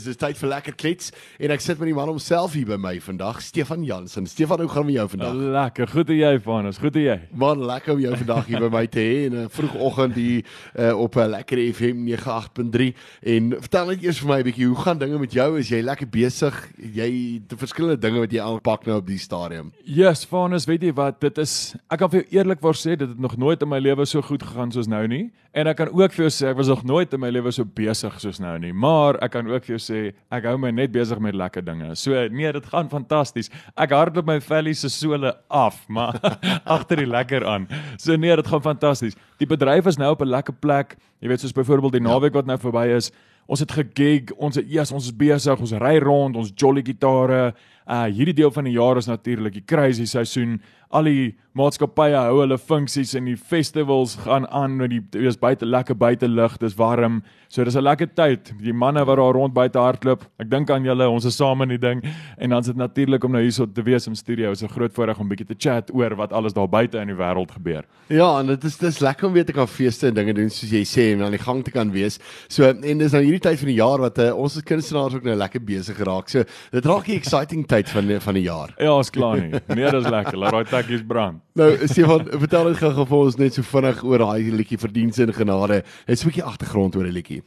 Dit is tyd vir lekker klets en ek sit met die man homself hier by my vandag, Stefan Jansen. Stefan, hoe gaan met jou vandag? Lekker, goed en jy Vanus, goed en jy? Man, lekker om jou vandag hier by my te hê in 'n vroegoggend hier uh, op 'n lekker FM 98.3 en vertel net eers vir my 'n bietjie, hoe gaan dinge met jou? Is jy lekker besig? Jy het verskillende dinge wat jy aanpak nou op die stadium. Yes, Vanus, weet jy wat, dit is ek kan vir jou eerlikwaar sê dit het nog nooit in my lewe so goed gegaan soos nou nie en ek kan ook vir jou sê ek was nog nooit in my lewe so besig soos nou nie, maar ek kan ook vir jou sê ek hou my net besig met lekker dinge. So nee, dit gaan fantasties. Ek hardloop my vellie se sole af, maar agter die lekker aan. So nee, dit gaan fantasties. Die bedryf is nou op 'n lekker plek. Jy weet soos byvoorbeeld die naweek wat nou verby is. Ons het gegig, ons het eers ons is besig, ons ry rond, ons jolly gitare. Uh hierdie deel van die jaar is natuurlik die crazy seisoen. Al die maatskappye hou hulle funksies en die festivals gaan aan met die dis buite lekker buite lug, dis warm. So dis 'n lekker tyd. Die manne wat daar rond buite hardloop. Ek dink aan julle, ons is saam in die ding en dan is dit natuurlik om nou hierso te wees in studio. Is 'n groot voorreg om bietjie te chat oor wat alles daar buite in die wêreld gebeur. Ja, en dit is dis lekker om weer te kan feeste en dinge doen soos jy sê en aan die gang te kan wees. So en dis nou hierdie tyd van die jaar wat uh, ons as kunstenaars ook nou lekker besig geraak. So dit raak die exciting tyd van van die jaar. Ja, is klaar nie. Nee, dis lekker. Laat daai tekkies brand. Nou, Stefan, vertel net gou vir ons net so vinnig oor daai liedjie Verdienste en Genade. Net so 'n bietjie agtergrond oor die liedjie.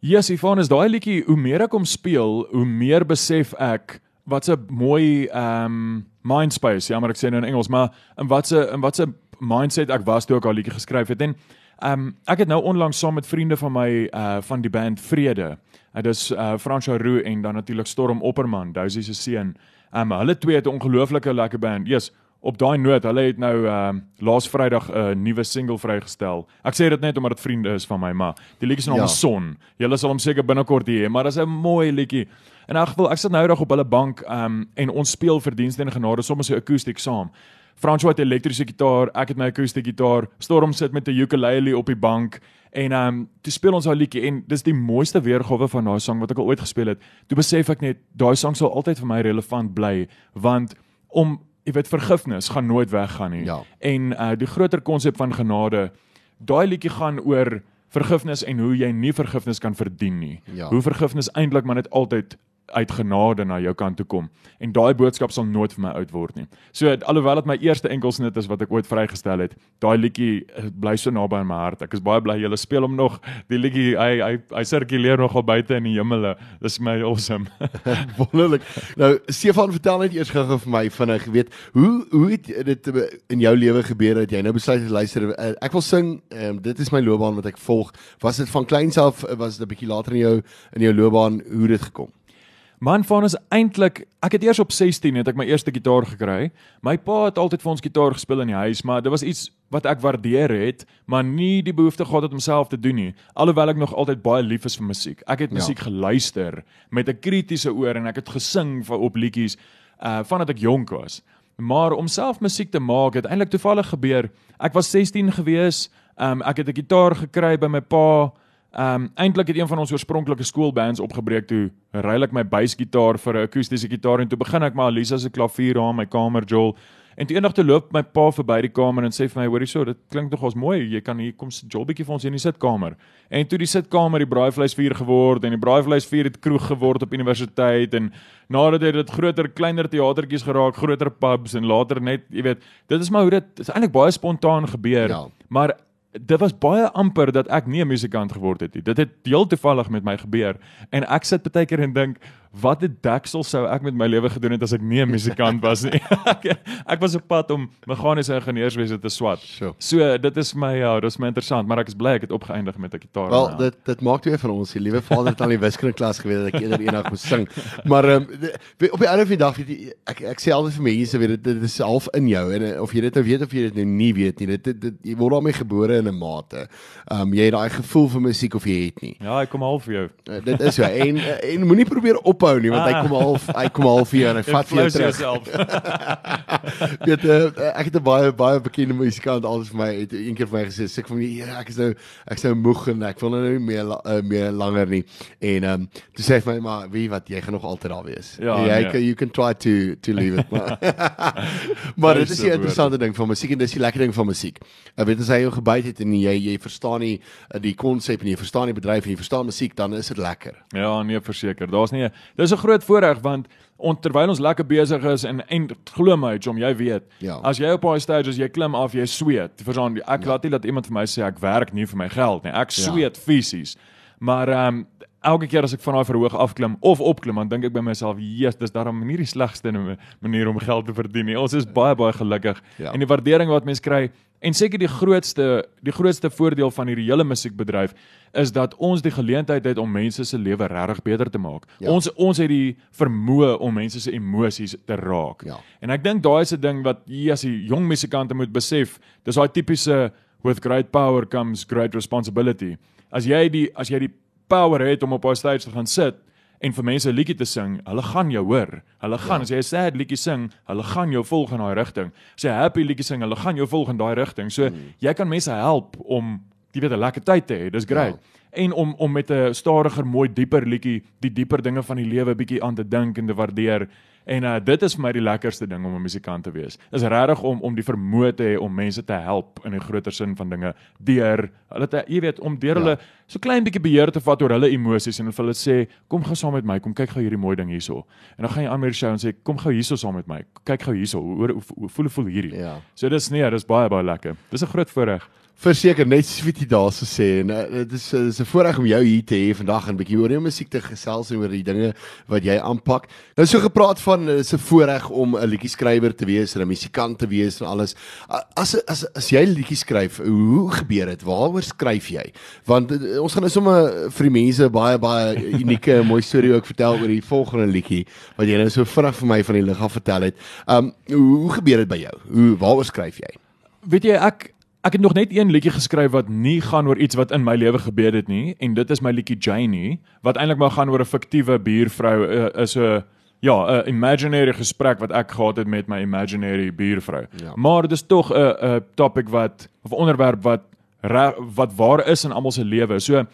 Yes, Ivan, is daai liedjie hoe meer ek hom speel, hoe meer besef ek wat 'n mooi ehm um, mindspace, ja, maar ek sê nou in Engels, maar in wat 'n in wat 'n mindset ek was toe ek al liedjie geskryf het en um, ek het nou onlangs saam met vriende van my uh van die band Vrede. Dit is uh Fransjo Roo en dan natuurlik Storm Opperman, Dousie se seun. Ehm um, hulle twee het 'n ongelooflike lekker band. Yes, op daai noot, hulle het nou ehm uh, laas Vrydag 'n uh, nuwe single vrygestel. Ek sê dit net omdat dit vriende is van my, maar die liedjie se naam ja. is Son. Julle sal hom seker binnekort hê, maar dit is 'n mooi liedjie. In elk geval, ek sit nou reg op hulle bank ehm um, en ons speel verdienste en genade sommer so akoestiek saam. François het elektriese gitaar, ek het my akoestiese gitaar. Storm sit met 'n ukulele op die bank en ehm um, toe speel ons daai liedjie en dis die mooiste weergawe van daai sang wat ek al ooit gespeel het. Toe besef ek net daai sang sal altyd vir my relevant bly want om jy weet vergifnis gaan nooit weggaan nie. Ja. En uh die groter konsep van genade, daai liedjie gaan oor vergifnis en hoe jy nie vergifnis kan verdien nie. Ja. Hoe vergifnis eintlik maar net altyd uit genade na jou kant toe kom. En daai boodskap sal nooit vir my oud word nie. So alhoewel dit my eerste enkelsnit is wat ek ooit vrygestel het, daai liedjie eh, bly so naby aan my hart. Ek is baie bly julle speel hom nog. Die liedjie hy hy hy sirkuleer nogal buite in die hemele. Dis my awesome. Wonderlik. Nou Stefan, vertel net eers gou vir my vinnig, weet, hoe hoe het dit in jou lewe gebeur dat jy nou besluit het luister eh, ek wil sing, um, dit is my loopbaan wat ek volg. Was dit van kleins af was dit 'n bietjie later in jou in jou loopbaan hoe dit gekom? Man van is eintlik ek het eers op 16 het ek my eerste gitaar gekry. My pa het altyd vir ons gitaar gespeel in die huis, maar dit was iets wat ek waardeer het, maar nie die behoefte gehad het om self te doen nie. Alhoewel ek nog altyd baie lief is vir musiek. Ek het musiek ja. geluister met 'n kritiese oor en ek het gesing vir op liedjies uh vandat ek jonk was. Maar om self musiek te maak het eintlik toevallig gebeur. Ek was 16 gewees. Um ek het 'n gitaar gekry by my pa. Ehm um, eintlik het een van ons oorspronklike skoolbands opgebreek toe. Ruil ek my basgitaar vir 'n akoestiese gitaar en toe begin ek maar Alisa se klavier aan my kamer Joel en toe eendag toe loop my pa verby die kamer en sê vir my hoorie so dit klink tog as mooi. Jy kan hier kom Joel bietjie vir ons in die sitkamer. En toe die sitkamer die braaivleisvuur geword en die braaivleisvuur het kroeg geword op universiteit en nadat dit het groter kleiner teatertjies geraak groter pubs en later net jy weet dit is maar hoe dit is eintlik baie spontaan gebeur. Ja. maar dit was baie amper dat ek nie 'n musikant geword het nie. Dit het heel toevallig met my gebeur en ek sit baie keer en dink wat 'n deksel sou ek met my lewe gedoen het as ek nie 'n musikant was nie. ek, ek was op pad om meganiese ingenieurswese te swat. Sure. So dit is my ja, dit is my interessant, maar ek is bly ek het opgeëindig met 'n gitaar. Wel, dit dit maak twee van ons. Die liewe vader het al die wiskunde klas geweet dat ek eerder eendag moes sing. Maar ehm um, op die ander dag weet jy ek ek sê altyd vir mense weet dit, dit is half in jou en of jy dit nou weet of jy dit nou nie weet nie. Dit, dit, dit jy word daarmee gebore in 'n mate. Ehm um, jy het daai gevoel vir musiek of jy het nie. Ja, ek kom half vir jou. Uh, dit is so en en moenie probeer op ophou nie want hy Ah. kom half hy kom half hier en hy vat jou terug. weet uh, ek het 'n baie baie bekende musikant alles vir my het een keer vir my gesê sê ek van die ek is nou ek is nou moeg en ek wil nou nie meer uh, meer langer nie en ehm um, toe sê hy vir my maar wie wat jy gaan nog altyd daar wees Ja, jy nee. kan you can try to to leave it maar maar dit is woorde. interessante ding van musiek en dis die lekker ding van musiek ek weet as hy jou gebyt het en jy jy verstaan nie uh, die konsep en jy verstaan die bedryf en jy verstaan musiek dan is dit lekker Ja, nee, verseker. Daar's nie Dis 'n groot voordeel want on, terwyl ons lekker besig is en en glo my, Jom, jy weet. Ja. As jy op daai stage as jy klim af, jy sweet. Verstaan, ek laat nie dat iemand vir my sê ek werk nie vir my geld nie. Ek Ja. sweet fisies. Maar ehm um, elke keer as ek van daai verhoog afklim of opklim, dan dink ek by myself, "Jesus, dis daarom nie die slegste ma- manier om geld te verdien nie. Ons is baie baie gelukkig." Ja. En die waardering wat mense kry en seker die grootste die grootste voordeel van hierdie hele musiekbedryf is dat ons die geleentheid het om mense se lewe regtig beter te maak. Ja. Ons ons het die vermoë om mense se emosies te raak. Ja. En ek dink daai is 'n ding wat jy as die jong musikante moet besef. Dis daai tipiese with great power comes great responsibility. As jy die as jy die power het om op 'n stage te gaan sit en vir mense 'n liedjie te sing, hulle gaan jou hoor. Hulle gaan ja. as jy 'n sad liedjie sing, hulle gaan jou volg in daai rigting. As jy 'n happy liedjie sing, hulle gaan jou volg in daai rigting. So mm. jy kan mense help om jy weet 'n lekker tyd te hê. Dis great. Ja en om om met 'n stadiger, mooi, dieper liedjie die dieper dinge van die lewe bietjie aan te dink en te waardeer. En uh, dit is vir my die lekkerste ding om 'n musikant te wees. Is regtig om om die vermoë te hê om mense te help in 'n groter sin van dinge deur hulle te jy weet om deur Ja. hulle so klein bietjie beheer te vat oor hulle emosies en vir hulle sê kom gou saam met my, kom kyk gou hierdie mooi ding hierso. En dan gaan jy aan die show en sê kom gou hierso saam met my. Kyk gou hierso. Hoe hoe, hoe voel voel hierdie. Ja. So dis nee, dis baie baie lekker. Dis 'n groot voorreg. Verseker net soos wat jy daarso sê en uh, dit is uh, dis 'n voorreg om jou hier te hê vandag en 'n bietjie oor jou musiek te gesels en oor die dinge wat jy aanpak. Nou so gepraat van dis 'n voorreg om 'n liedjie skrywer te wees en 'n musikant te wees en alles. As as as jy 'n liedjie skryf, hoe gebeur dit? Waaroor skryf jy? Want uh, ons gaan nou sommer vir die mense baie baie unieke mooi storie ook vertel oor die volgende liedjie wat jy nou so vinnig vir my van die lig af vertel het. Um hoe, hoe gebeur dit by jou? Hoe waaroor skryf jy? Weet jy ek ek het nog net een liedjie geskryf wat nie gaan oor iets wat in my lewe gebeur het nie en dit is my liedjie Janie wat eintlik maar gaan oor 'n fiktiewe buurvrou uh, is 'n ja, 'n imaginary gesprek wat ek gehad het met my imaginary buurvrou. Ja. Maar dit is tog 'n 'n topic wat of onderwerp wat ra, wat waar is in almal se lewe. So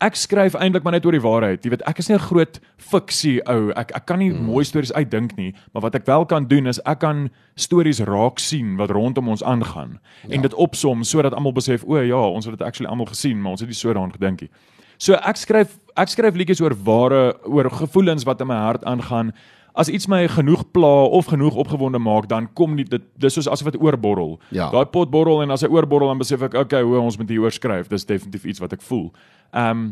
ek skryf eintlik maar net oor die waarheid. Jy weet, ek is nie 'n groot fiksie ou. Ek ek kan nie hmm. mooi stories uitdink nie, maar wat ek wel kan doen is ek kan stories raak sien wat rondom ons aangaan ja. en dit opsom sodat almal besef, o ja, ons het dit actually almal gesien, maar ons het nie so daaraan gedink nie. So ek skryf ek skryf liedjies oor ware oor gevoelens wat in my hart aangaan. As iets my genoeg pla of genoeg opgewonde maak, dan kom nie dit dis soos asof dit oorborrel. Ja. Daai pot borrel en as hy oorborrel dan besef ek, okay, hoe ons moet hier oor skryf. Dis definitief iets wat ek voel. Ehm um,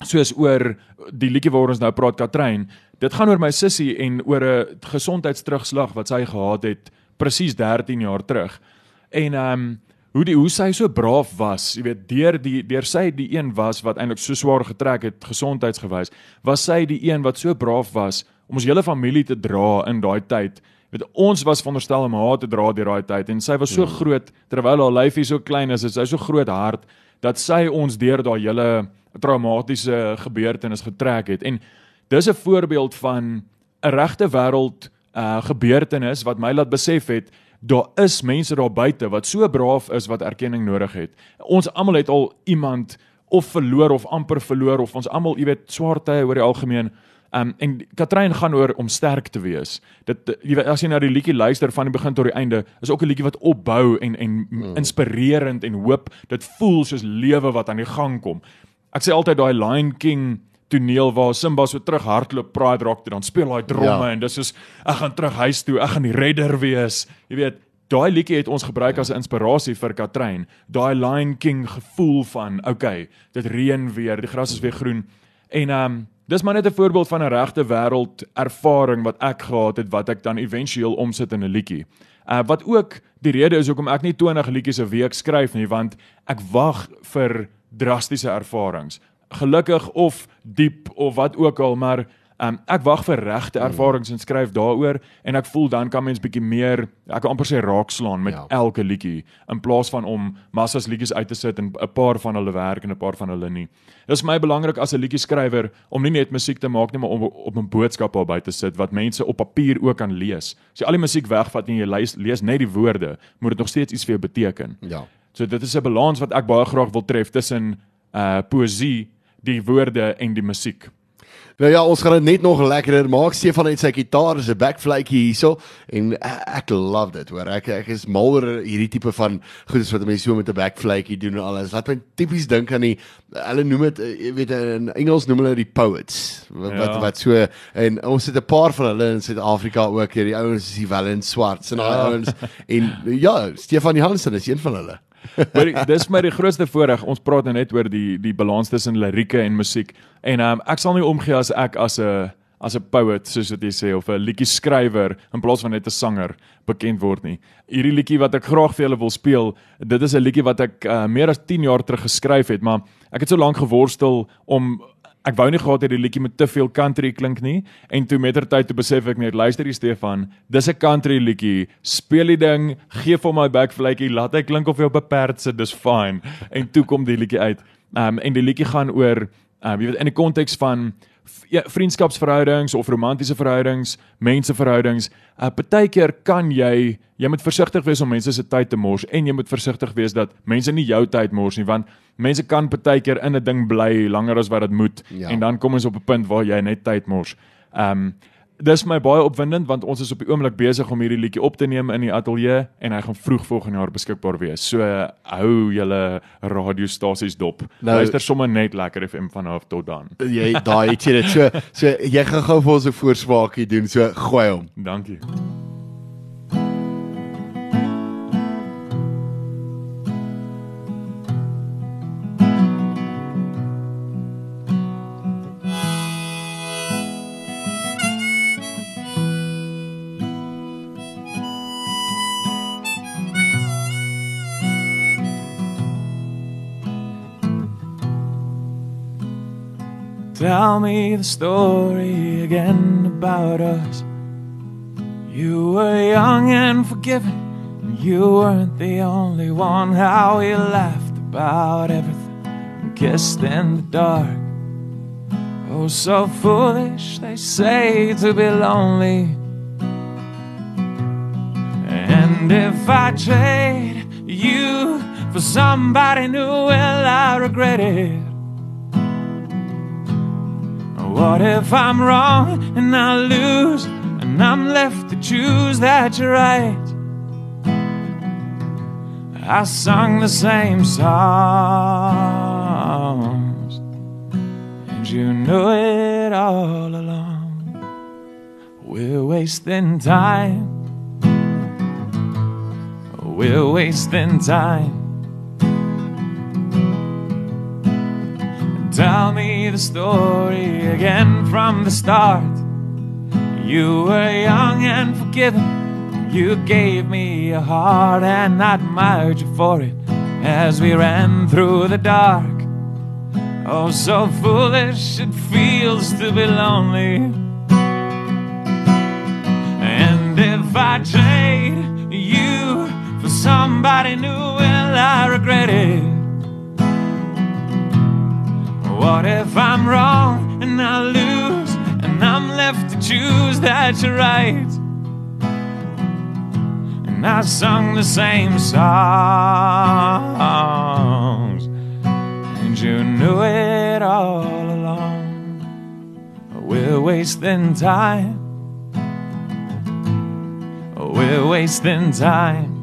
soos oor die liedjie waaroor ons nou praat Katrein. Dit gaan oor my sussie en oor 'n gesondheidsterugslag wat sy gehad het presies 13 jaar terug. En ehm um, hoe die hoe sy so braaf was, jy weet, deur die deur sy die een was wat eintlik so swaar getrek het gesondheidsgewys, was sy die een wat so braaf was om ons hele familie te dra in daai tyd. Jy weet ons was veronderstel om haar te dra deur daai tyd en sy was so groot terwyl haar lyfie so klein is, is sy so groot hart dat sy ons deur daai hele traumatiese gebeurtenis getrek het. En dis 'n voorbeeld van 'n regte wêreld uh gebeurtenis wat my laat besef het daar is mense daar buite wat so braaf is wat erkenning nodig het. Ons almal het al iemand of verloor of amper verloor of ons almal, jy weet, swaar tye oor die algemeen. Um en Katrein gaan oor om sterk te wees. Dit jy weet as jy na die liedjie luister van die begin tot die einde, is ook 'n liedjie wat opbou en en mm. inspirerend en hoop. Dit voel soos lewe wat aan die gang kom. Ek sê altyd daai Lion King toneel waar Simba so terug hardloop, Pride Rock toe dan speel daai dromme ja. en dis soos ek gaan terug huis toe, ek gaan die redder wees. Jy weet, daai liedjie het ons gebruik as 'n inspirasie vir Katrein. Daai Lion King gevoel van, okay, dit reën weer, die gras is weer groen. En ehm um, dis maar net 'n voorbeeld van 'n regte wêreld ervaring wat ek gehad het wat ek dan éventueel omsit in 'n liedjie. Uh wat ook die rede is hoekom ek nie 20 liedjies 'n week skryf nie, want ek wag vir drastiese ervarings. Gelukkig of diep of wat ook al, maar Um ek wag vir regte ervarings en skryf daaroor en ek voel dan kan mens bietjie meer ek wil amper sê raakslaan met Ja. elke liedjie in plaas van om massas liedjies uit te sit en 'n paar van hulle werk en 'n paar van hulle nie. Dit is my belangrik as 'n liedjie skrywer om nie net musiek te maak nie, maar om op 'n boodskap daarby te sit wat mense op papier ook kan lees. As jy al die musiek wegvat en jy lees, lees net die woorde, moet dit nog steeds iets vir jou beteken. Ja. So dit is 'n balans wat ek baie graag wil tref tussen uh poësie, die woorde en die musiek. Nou ja, ons gaan dit net nog lekkerder maak. Stefan het sy gitaar, is 'n backflytjie hierso en ek, ek love dit. Hoor, ek ek is mal oor hierdie tipe van goedes wat mense so met 'n backflytjie doen en alles. Laat my tipies dink aan die hulle noem dit eh, jy weet in Engels noem hulle die poets. Wat Ja. wat, wat so en ons het 'n paar van hulle in Suid-Afrika ook hier. Die ouens is die Wellen Swarts en daai Ja. ouens en ja, Stefan Johansen is een van hulle. Maar dis my die grootste voorreg. Ons praat nou net oor die die balans tussen lirieke en musiek. En um, ek sal nie omgee as ek as 'n as 'n poet soos wat jy sê of 'n liedjie skrywer in plaas van net 'n sanger bekend word nie. Hierdie liedjie wat ek graag vir julle wil speel, dit is 'n liedjie wat ek uh, meer as 10 jaar terug geskryf het, maar ek het so lank geworstel om ek wou nie gehad het die liedjie met te veel country klink nie en toe mettertyd toe besef ek net luister hier Stefan dis 'n country liedjie. Speel die ding gee vir my backflytjie laat hy klink of jy op 'n perd sit dis fine. En toe kom die liedjie uit. Um, en die liedjie gaan oor um, jy weet in die konteks van vriendskapsverhoudings of romantiese verhoudings, menseverhoudings. Uh partykeer kan jy jy moet versigtig wees om mense se tyd te mors en jy moet versigtig wees dat mense nie jou tyd mors nie want mense kan partykeer in 'n ding bly langer as wat dit moet Ja. en dan kom ons op 'n punt waar jy net tyd mors. Um dis my baie opwindend want ons is op die oomblik besig om hierdie liedjie op te neem in die ateljee en hy gaan vroeg volgende jaar beskikbaar wees. So uh, hou julle radiostasies dop. Nou- Luister sommer net lekker FM van af tot dan. Jy daai het jy dit so so jy gaan gou vir ons 'n voorspraakie doen. So gooi hom. Dankie. Tell me the story again about us. You were young and forgiving. You weren't the only one. How we laughed about everything and kissed in the dark. Oh, so foolish, they say, to be lonely. And if I trade you for somebody new, well, I regret it. What if I'm wrong and I lose and I'm left to choose that you're right? I sung the same songs and you knew it all along. We're wasting time. We're wasting time. Tell me the story again from the start. You were young and forgiving. You gave me a heart, and I admired you for it as we ran through the dark. Oh, so foolish it feels to be lonely. And if I trade you for somebody new, well, I regret it. What if I'm wrong and I lose and I'm left to choose that you're right? And I sung the same songs and you knew it all along. We're wasting time. We're wasting time.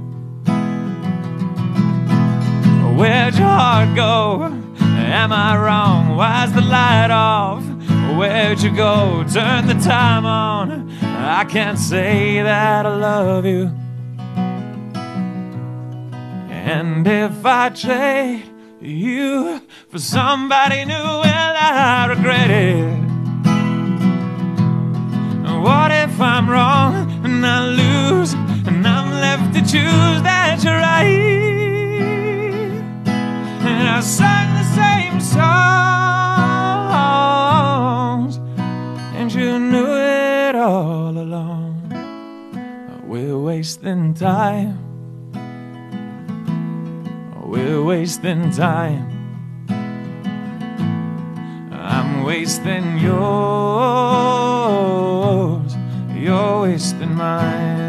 Where'd your heart go? Am I wrong? Why's the light off? Where'd you go? Turn the time on. I can't say that I love you. And if I trade you for somebody new, well, I regret it. What if I'm wrong and I lose and I'm left to choose that you're right? And I the same songs, and you knew it all along. We're wasting time. We're wasting time. I'm wasting yours, you're wasting mine.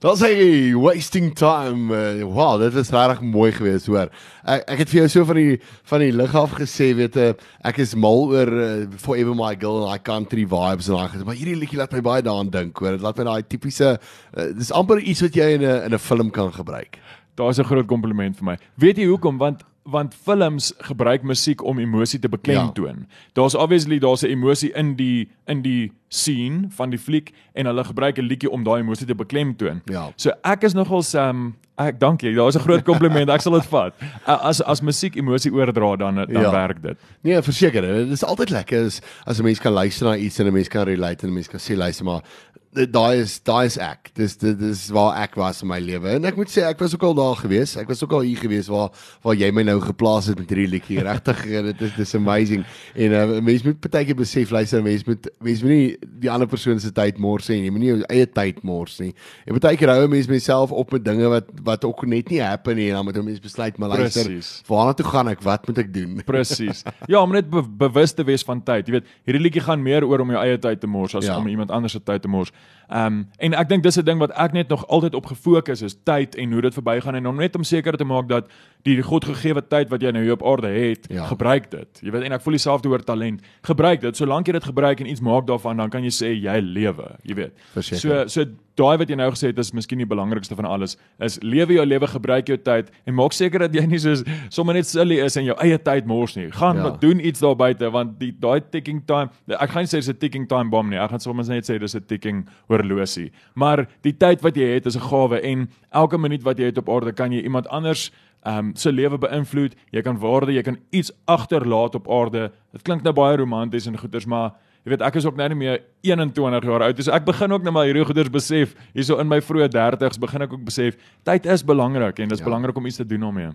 Dat sê jy wasting time. Uh, wow, dit was regtig mooi geweest, hoor. Ek ek het vir jou so van die van die lig af gesê, weet jy, ek is mal oor uh, Forever My Girl en I Country vibes en daai, maar hierdie liedjie laat my baie daaraan dink, hoor. Dit laat my daai tipiese uh, dis amper iets wat jy in 'n in 'n film kan gebruik. Daar's 'n groot kompliment vir my. Weet jy hoekom? Want want films gebruik musiek om emosie te beklemtoon. Ja. Daar's obviously daar's 'n emosie in die in die scene van die fliek en hulle gebruik 'n liedjie om daai emosie te beklemtoon. Ja. So ek is nogal um ek dankie. Daar's 'n groot kompliment. Ek sal dit vat. As as musiek emosie oordra dan dan ja. werk dit. Nee, verseker. Dit is altyd lekker as as 'n mens kan luister na iets en 'n mens kan relate en 'n mens kan sê luister maar daai is daai is ek. Dis dit is waar ek was in my lewe. En ek moet sê ek was ook al daar gewees. Ek was ook al hier gewees waar waar jy my nou geplaas het met hierdie liedjie. Regtig, dit is dis amazing. En uh, mense moet baie keer besef luister, mense moet mense moet nie die ander persoon se tyd mors nie. Jy moet nie jou eie tyd mors nie. En baie keer hou mense myself op met dinge wat wat ook net nie happen nie en dan moet jy mens besluit maar luister. Waarna toe gaan ek? Wat moet ek doen? Presies. Ja, om net be bewus te wees van tyd. Jy weet, hierdie liedjie gaan meer oor om jou eie tyd te mors as ja. om iemand anders se tyd te mors. Ehm um, en ek dink dis 'n ding wat ek net nog altyd op gefokus is tyd en hoe dit verbygaan en om net om seker te maak dat die godgegewe tyd wat jy nou hier op aarde het, ja. gebruik dit. Jy weet en ek voel dieselfde oor talent. Gebruik dit. Solank jy dit gebruik en iets maak daarvan, dan kan jy sê jy lewe, jy weet. Verseker. So so daai wat jy nou gesê het is miskien die belangrikste van alles. Is lewe jou lewe, gebruik jou tyd en maak seker dat jy nie soos sommer net silly is en jou eie tyd mors nie. Gaan ja. doen iets daar buite want die daai ticking time, ek gaan nie sê dis 'n ticking time bomb nie. Ek gaan sommer net sê dis 'n ticking horlosie. Maar die tyd wat jy het is 'n gawe en elke minuut wat jy het op aarde kan jy iemand anders ehm um, se lewe beïnvloed. Jy kan waarde, jy kan iets agterlaat op aarde. Dit klink nou baie romanties en goeders, maar jy weet ek is ook nou nie meer 21 jaar oud. So ek begin ook nou maar hierdie goeders besef. Hierso in my vroeë 30's begin ek ook besef tyd is belangrik en dit is ja. belangrik om iets te doen daarmee.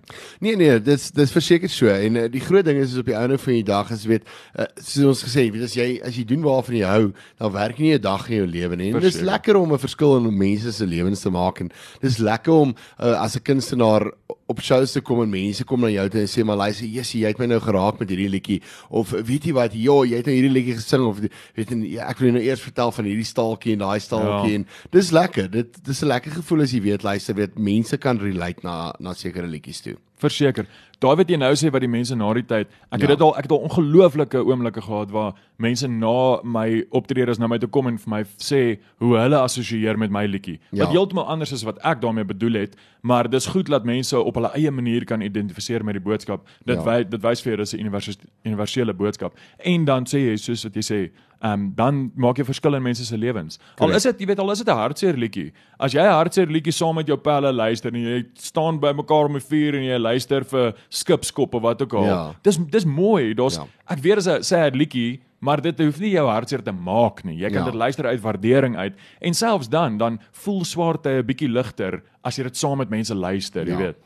Nee nee, dis dis verseker so. En uh, die groot ding is is op die einde van die dag is weet uh, soos ons gesê, weet as jy as jy doen waarvan jy hou, dan werk nie 'n dag in jou lewe nie. En dis lekker om 'n verskil in mense se lewens te maak en dis lekker om uh, as 'n kunstenaar op shows te kom en mense kom na jou toe en sê maar luister, jy jy het my nou geraak met hierdie liedjie of weet jy wat, ja, jy het nou hierdie liedjie gesing of weet jy ja, ek wil nou eers vertel van hierdie staaltjie en daai staaltjie ja. en dis lekker. Dit dis 'n lekker gevoel as jy weet luister weet mense kan relate na na sekere liedjies toe. Verseker. Daai wat jy nou sê wat die mense na die tyd, ek ja. het dit al ek het al ongelooflike oomblikke gehad waar mense na my optredes na my toe kom en vir my sê hoe hulle assosieer met my liedjie. Ja. Wat heeltemal anders is wat ek daarmee bedoel het, maar dis goed dat mense op hulle eie manier kan identifiseer met die boodskap. Dit ja. wys dit wys vir jou dis 'n universele boodskap. En dan sê jy soos wat jy sê, ehm um, dan maak jy verskil in mense se lewens. Al is dit, jy weet, al is dit 'n hartseer liedjie. As jy 'n hartseer liedjie saam met jou pelle luister en jy staan by mekaar om 'n vuur en jy luister vir skipskop of wat ook al. Ja. Dis dis mooi. Daar's ja. ek weet dis 'n sad liedjie, maar dit hoef nie jou hartseer te maak nie. Jy kan ja. dit luister uit waardering uit en selfs dan dan voel swaarte 'n bietjie ligter as jy dit saam met mense luister, jy ja. weet.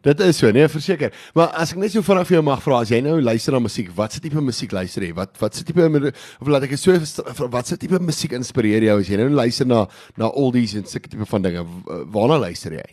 Dit is so, nee, verseker. Maar as ek net so vinnig vir jou mag vra, as jy nou luister na musiek, wat se tipe musiek luister jy? Wat wat se tipe of laat ek so wat se tipe musiek inspireer jou as jy nou luister na na oldies en sulke tipe van dinge? Waarna luister jy?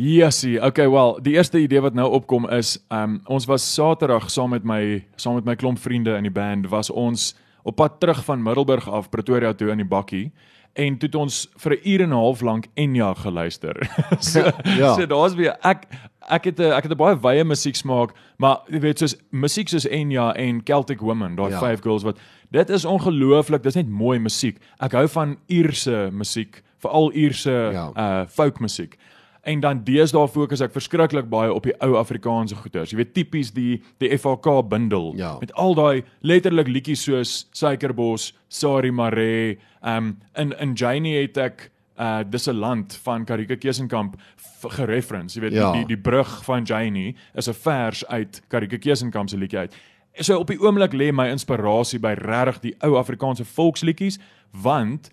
Yesie, okay, wel, die eerste idee wat nou opkom is, um, ons was Saterdag saam met my saam met my klomp vriende in die band was ons op pad terug van Middelburg af Pretoria toe in die bakkie en toe het ons vir 'n uur en 'n half lank Enya geluister. so ja. so daar's weer ek ek het 'n ek het 'n baie wye musiek smaak, maar jy weet soos musiek soos Enya en Celtic Women, daai ja. Five Girls wat dit is ongelooflik, dis net mooi musiek. Ek hou van Ierse musiek, veral Ierse ja. uh folk musiek. En dan deesdae fokus ek verskriklik baie op die ou Afrikaanse goeters. Jy weet tipies die die FHK bundel ja. met al daai letterlik liedjies soos Suikerbos, Sari Mare, ehm um, in in Janie het ek uh dis 'n land van Karika Kesenkamp gereference. Jy weet Ja. die, die die brug van Janie is 'n vers uit Karika Kesenkamp se liedjie uit. So op die oomblik lê my inspirasie by regtig die ou Afrikaanse volksliedjies want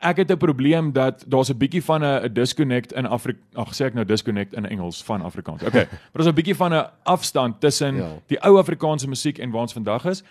ek het 'n probleem dat daar's 'n bietjie van 'n disconnect in Afri ag sê ek nou disconnect in Engels van Afrikaans. Okay. maar daar's 'n bietjie van 'n afstand tussen Ja. die ou Afrikaanse musiek en waar ons vandag is.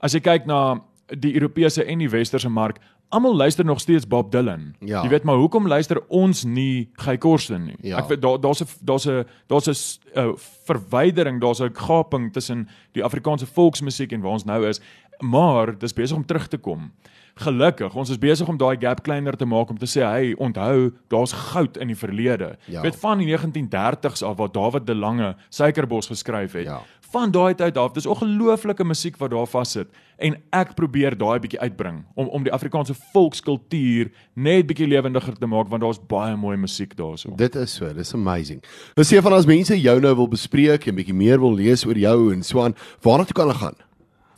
As jy kyk na die Europese en die westerse mark, almal luister nog steeds Bob Dylan. Ja. Jy weet maar hoekom luister ons nie Guy Korsten nie? Ja. Ek weet daar daar's 'n daar's 'n daar's 'n s- 'n verwydering, daar's 'n gaping tussen die Afrikaanse volksmusiek en waar ons nou is, maar dis besig om terug te kom. Gelukkig, ons is besig om daai gap kleiner te maak om te sê, hey, onthou, daar's goud in die verlede. Ja. Weet van die 1930s af waar David de Lange Suikerbos geskryf het. Ja. Van daai tyd af, dis ongelooflike musiek wat daar vassit en ek probeer daai bietjie uitbring om om die Afrikaanse volkskultuur net bietjie lewendiger te maak want daar's baie mooi musiek daarso. Dit is so, dis amazing. Nou sê van as mense jou nou wil bespreek en bietjie meer wil lees oor jou en so aan, waarna toe kan hulle gaan?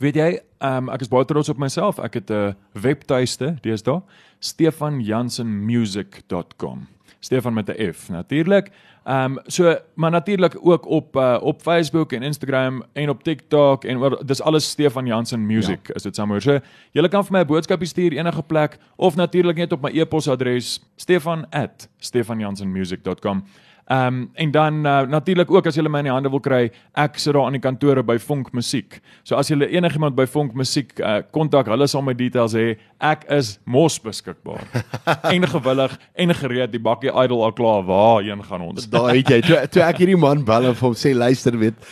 Weet jy, um, ek is baie trots op myself. Ek het 'n webtuiste, deesdae, stefanjansenmusic.com. Stefan met 'n F natuurlik. Ehm um, so maar natuurlik ook op uh, op Facebook en Instagram en op TikTok en oor dis alles Stefan Jansen Music ja. is dit somewhere. So jy kan vir my 'n boodskapie stuur enige plek of natuurlik net op my e-posadres stefan@stefanjansenmusic.com. Ehm um, en dan uh, natuurlik ook as jy my in die hande wil kry, ek sit daar aan die kantore by Vonk Musiek. So as jy enigiemand by Vonk Musiek uh, kontak, hulle sal my details hê. Ek is mos beskikbaar. en gewillig en gereed. Die bakkie idol al klaar. Waarheen gaan ons? Daai het jy toe, toe ek hierdie man bel en vir hom sê luister weet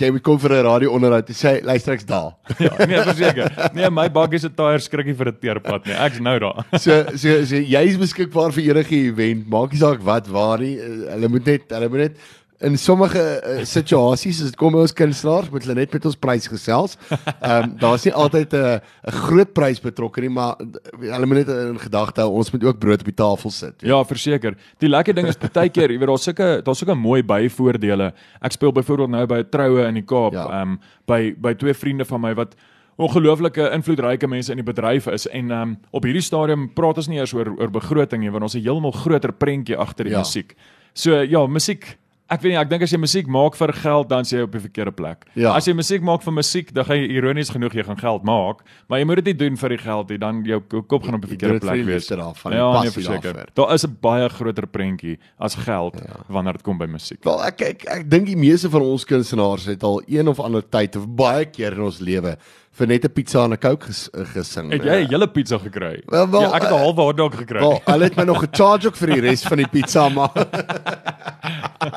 jy moet kom vir 'n radio onderhoud. Hy sê luister ek's daar. ja, nee, verseker. Nee, my bakkie se tyre skrikkie vir 'n teerpad nie. Ek's nou daar. So so, so jy is beskikbaar vir enige event. Maak nie saak wat waar nie. Eh, Hulle moet net hulle moet net in sommige uh, situasies as dit kom by ons kunstenaars moet hulle net met ons prys gesels. Ehm um, daar's nie altyd 'n 'n groot prys betrokke nie, maar eh, hulle moet net in gedagte hou ons moet ook brood op die tafel sit. Ja, verseker. Die lekker ding is partykeer, jy weet daar's sulke daar's sulke mooi byvoordele. Ek speel byvoorbeeld nou by 'n troue in die Kaap, Ja. ehm um, by by twee vriende van my wat ongelooflike invloedryke mense in die bedryf is en um, op hierdie stadium praat ons nie eers oor oor begroting nie, want ons het 'n heeltemal groter prentjie agter die Ja. ja. musiek. So ja, musiek Ek weet nie, ek dink as jy musiek maak vir geld dan is jy op die verkeerde plek. Ja. As jy musiek maak vir musiek, dan gaan jy ironies genoeg jy gaan geld maak, maar jy moet dit nie doen vir die geld nie, dan jou kop gaan op die verkeerde dit plek wees. liefde daarvan, die ja, nee, passie verseker. daarvoor. Daar is 'n baie groter prentjie as geld ja. wanneer dit kom by musiek. Wel ek ek, ek dink die meeste van ons kunstenaars het al een of ander tyd of baie keer in ons lewe vir net 'n pizza en 'n Coke ges, gesing. Het jy 'n hele pizza gekry? Wel, wel, ja, ek het 'n eh, halwe hotdog gekry. Wel, hulle het my nog gecharge ook vir die res van die pizza maar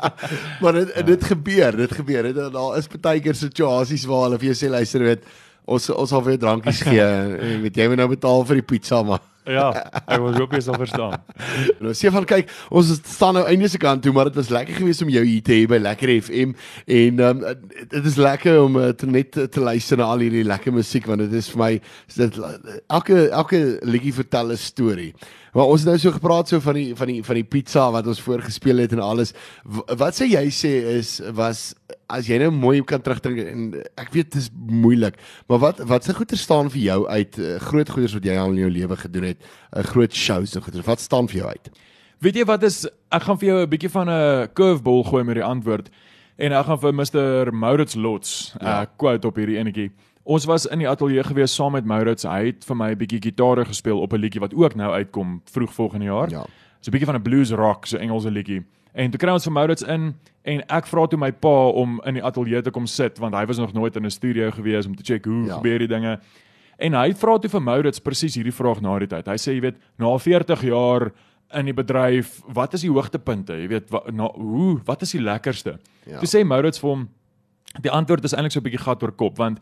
Maar dit dit gebeur, dit gebeur. Dit daar is baie keer situasies waar hulle vir jou sê luister weet ons ons sal vir jou drankies gee en weet jy moet nou betaal vir die pizza maar ja, ek was hoop jy sal verstaan. Nou sê van kyk, ons staan nou einde se kant toe, maar dit was lekker geweest om jou hier te hê by Lekker FM en um, dit is lekker om uh, te net te, te luister na al hierdie lekker musiek want dit is vir my dit elke elke liedjie vertel 'n storie. Maar ons het nou so gepraat so van die van die van die pizza wat ons voorgespeel het en alles. Wat sê jy sê is was as jy nou mooi kan terugdink en ek weet dit is moeilik, maar wat wat se goeie staan vir jou uit uh, groot goeders wat jy al in jou lewe gedoen het, 'n uh, groot shows en goeders. Wat staan vir jou uit? Weet jy wat is ek gaan vir jou 'n bietjie van 'n curveball gooi met die antwoord en ek gaan vir Mr Maurits Lots 'n Ja. uh, quote op hierdie enetjie. Ons was in die ateljee gewees saam met Maurits. Hy het vir my 'n bietjie gitaar gespeel op 'n liedjie wat ook nou uitkom vroeg volgende jaar. Ja. So 'n bietjie van 'n blues rock, so Engelse liedjie. En toe kry ons vir Maurits in en ek vra toe my pa om in die ateljee te kom sit want hy was nog nooit in 'n studio gewees om te check hoe Ja. gebeur die dinge. En hy vra toe vir Maurits presies hierdie vraag na die tyd. Hy sê jy weet, na 40 jaar in die bedryf, wat is die hoogtepunte? Jy weet, wat na hoe wat is die lekkerste? Ja. Toe sê Maurits vir hom die antwoord is eintlik so 'n bietjie gat oor kop want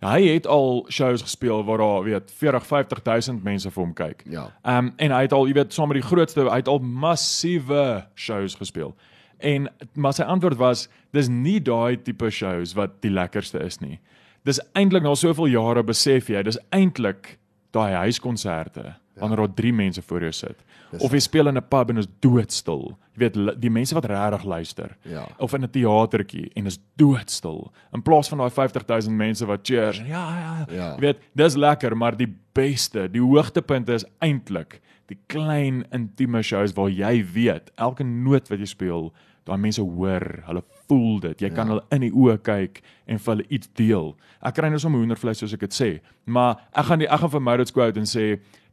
hy het al shows gespeel waar daar weet 40 50000 mense vir hom kyk. Ja. Ehm um, en hy het al, jy weet, saam met die grootste, hy het al massiewe shows gespeel. En maar sy antwoord was dis nie daai tipe shows wat die lekkerste is nie. Dis eintlik na soveel jare besef jy, dis eintlik daai huiskonserte wanneer daar drie mense voor jou sit. Of jy speel in 'n pub en is doodstil. Jy weet die mense wat regtig luister. Ja. Of in 'n teatertjie en is doodstil in plaas van daai 50000 mense wat cheers en ja ja. Ja. Jy weet, dis lekker, maar die beste, die hoogtepunte is eintlik die klein intieme shows waar jy weet elke noot wat jy speel, daai mense hoor, hulle voel dit. Jy ja. kan hulle in die oë kyk en vir hulle iets deel. Ek kry nou sommer hoendervleis soos ek dit sê, maar ek gaan die ek gaan vir Maurits quote en sê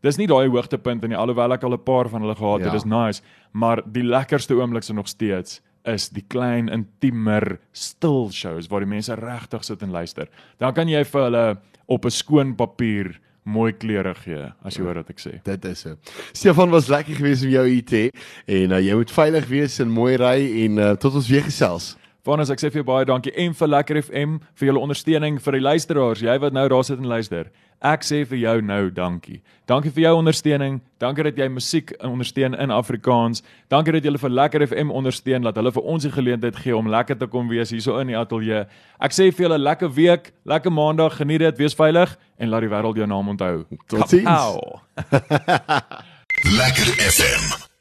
dis nie daai hoogtepunt nie alhoewel ek al 'n paar van hulle gehad het. Ja. Dis nice, maar die lekkerste oombliks is nog steeds is die klein intiemer stil shows waar die mense regtig sit en luister. Dan kan jy vir hulle op 'n skoon papier mooi kleure gee as jy hoor wat ek sê. Dit is so. Stefan was lekker geweest om jou hier te hê en uh, jy moet veilig wees en mooi ry en uh, tot ons weer gesels. Vanus ek sê vir jou baie dankie en vir Lekker FM vir julle ondersteuning vir die luisteraars, jy wat nou daar sit en luister. Ek sê vir jou nou dankie. Dankie vir jou ondersteuning. Dankie dat jy musiek ondersteun in Afrikaans. Dankie dat jy vir Lekker FM ondersteun dat hulle vir ons die geleentheid gee om lekker te kom wees hierso in die ateljee. Ek sê vir julle lekker week, lekker maandag, geniet dit, wees veilig en laat die wêreld jou naam onthou. Totsiens. Lekker FM.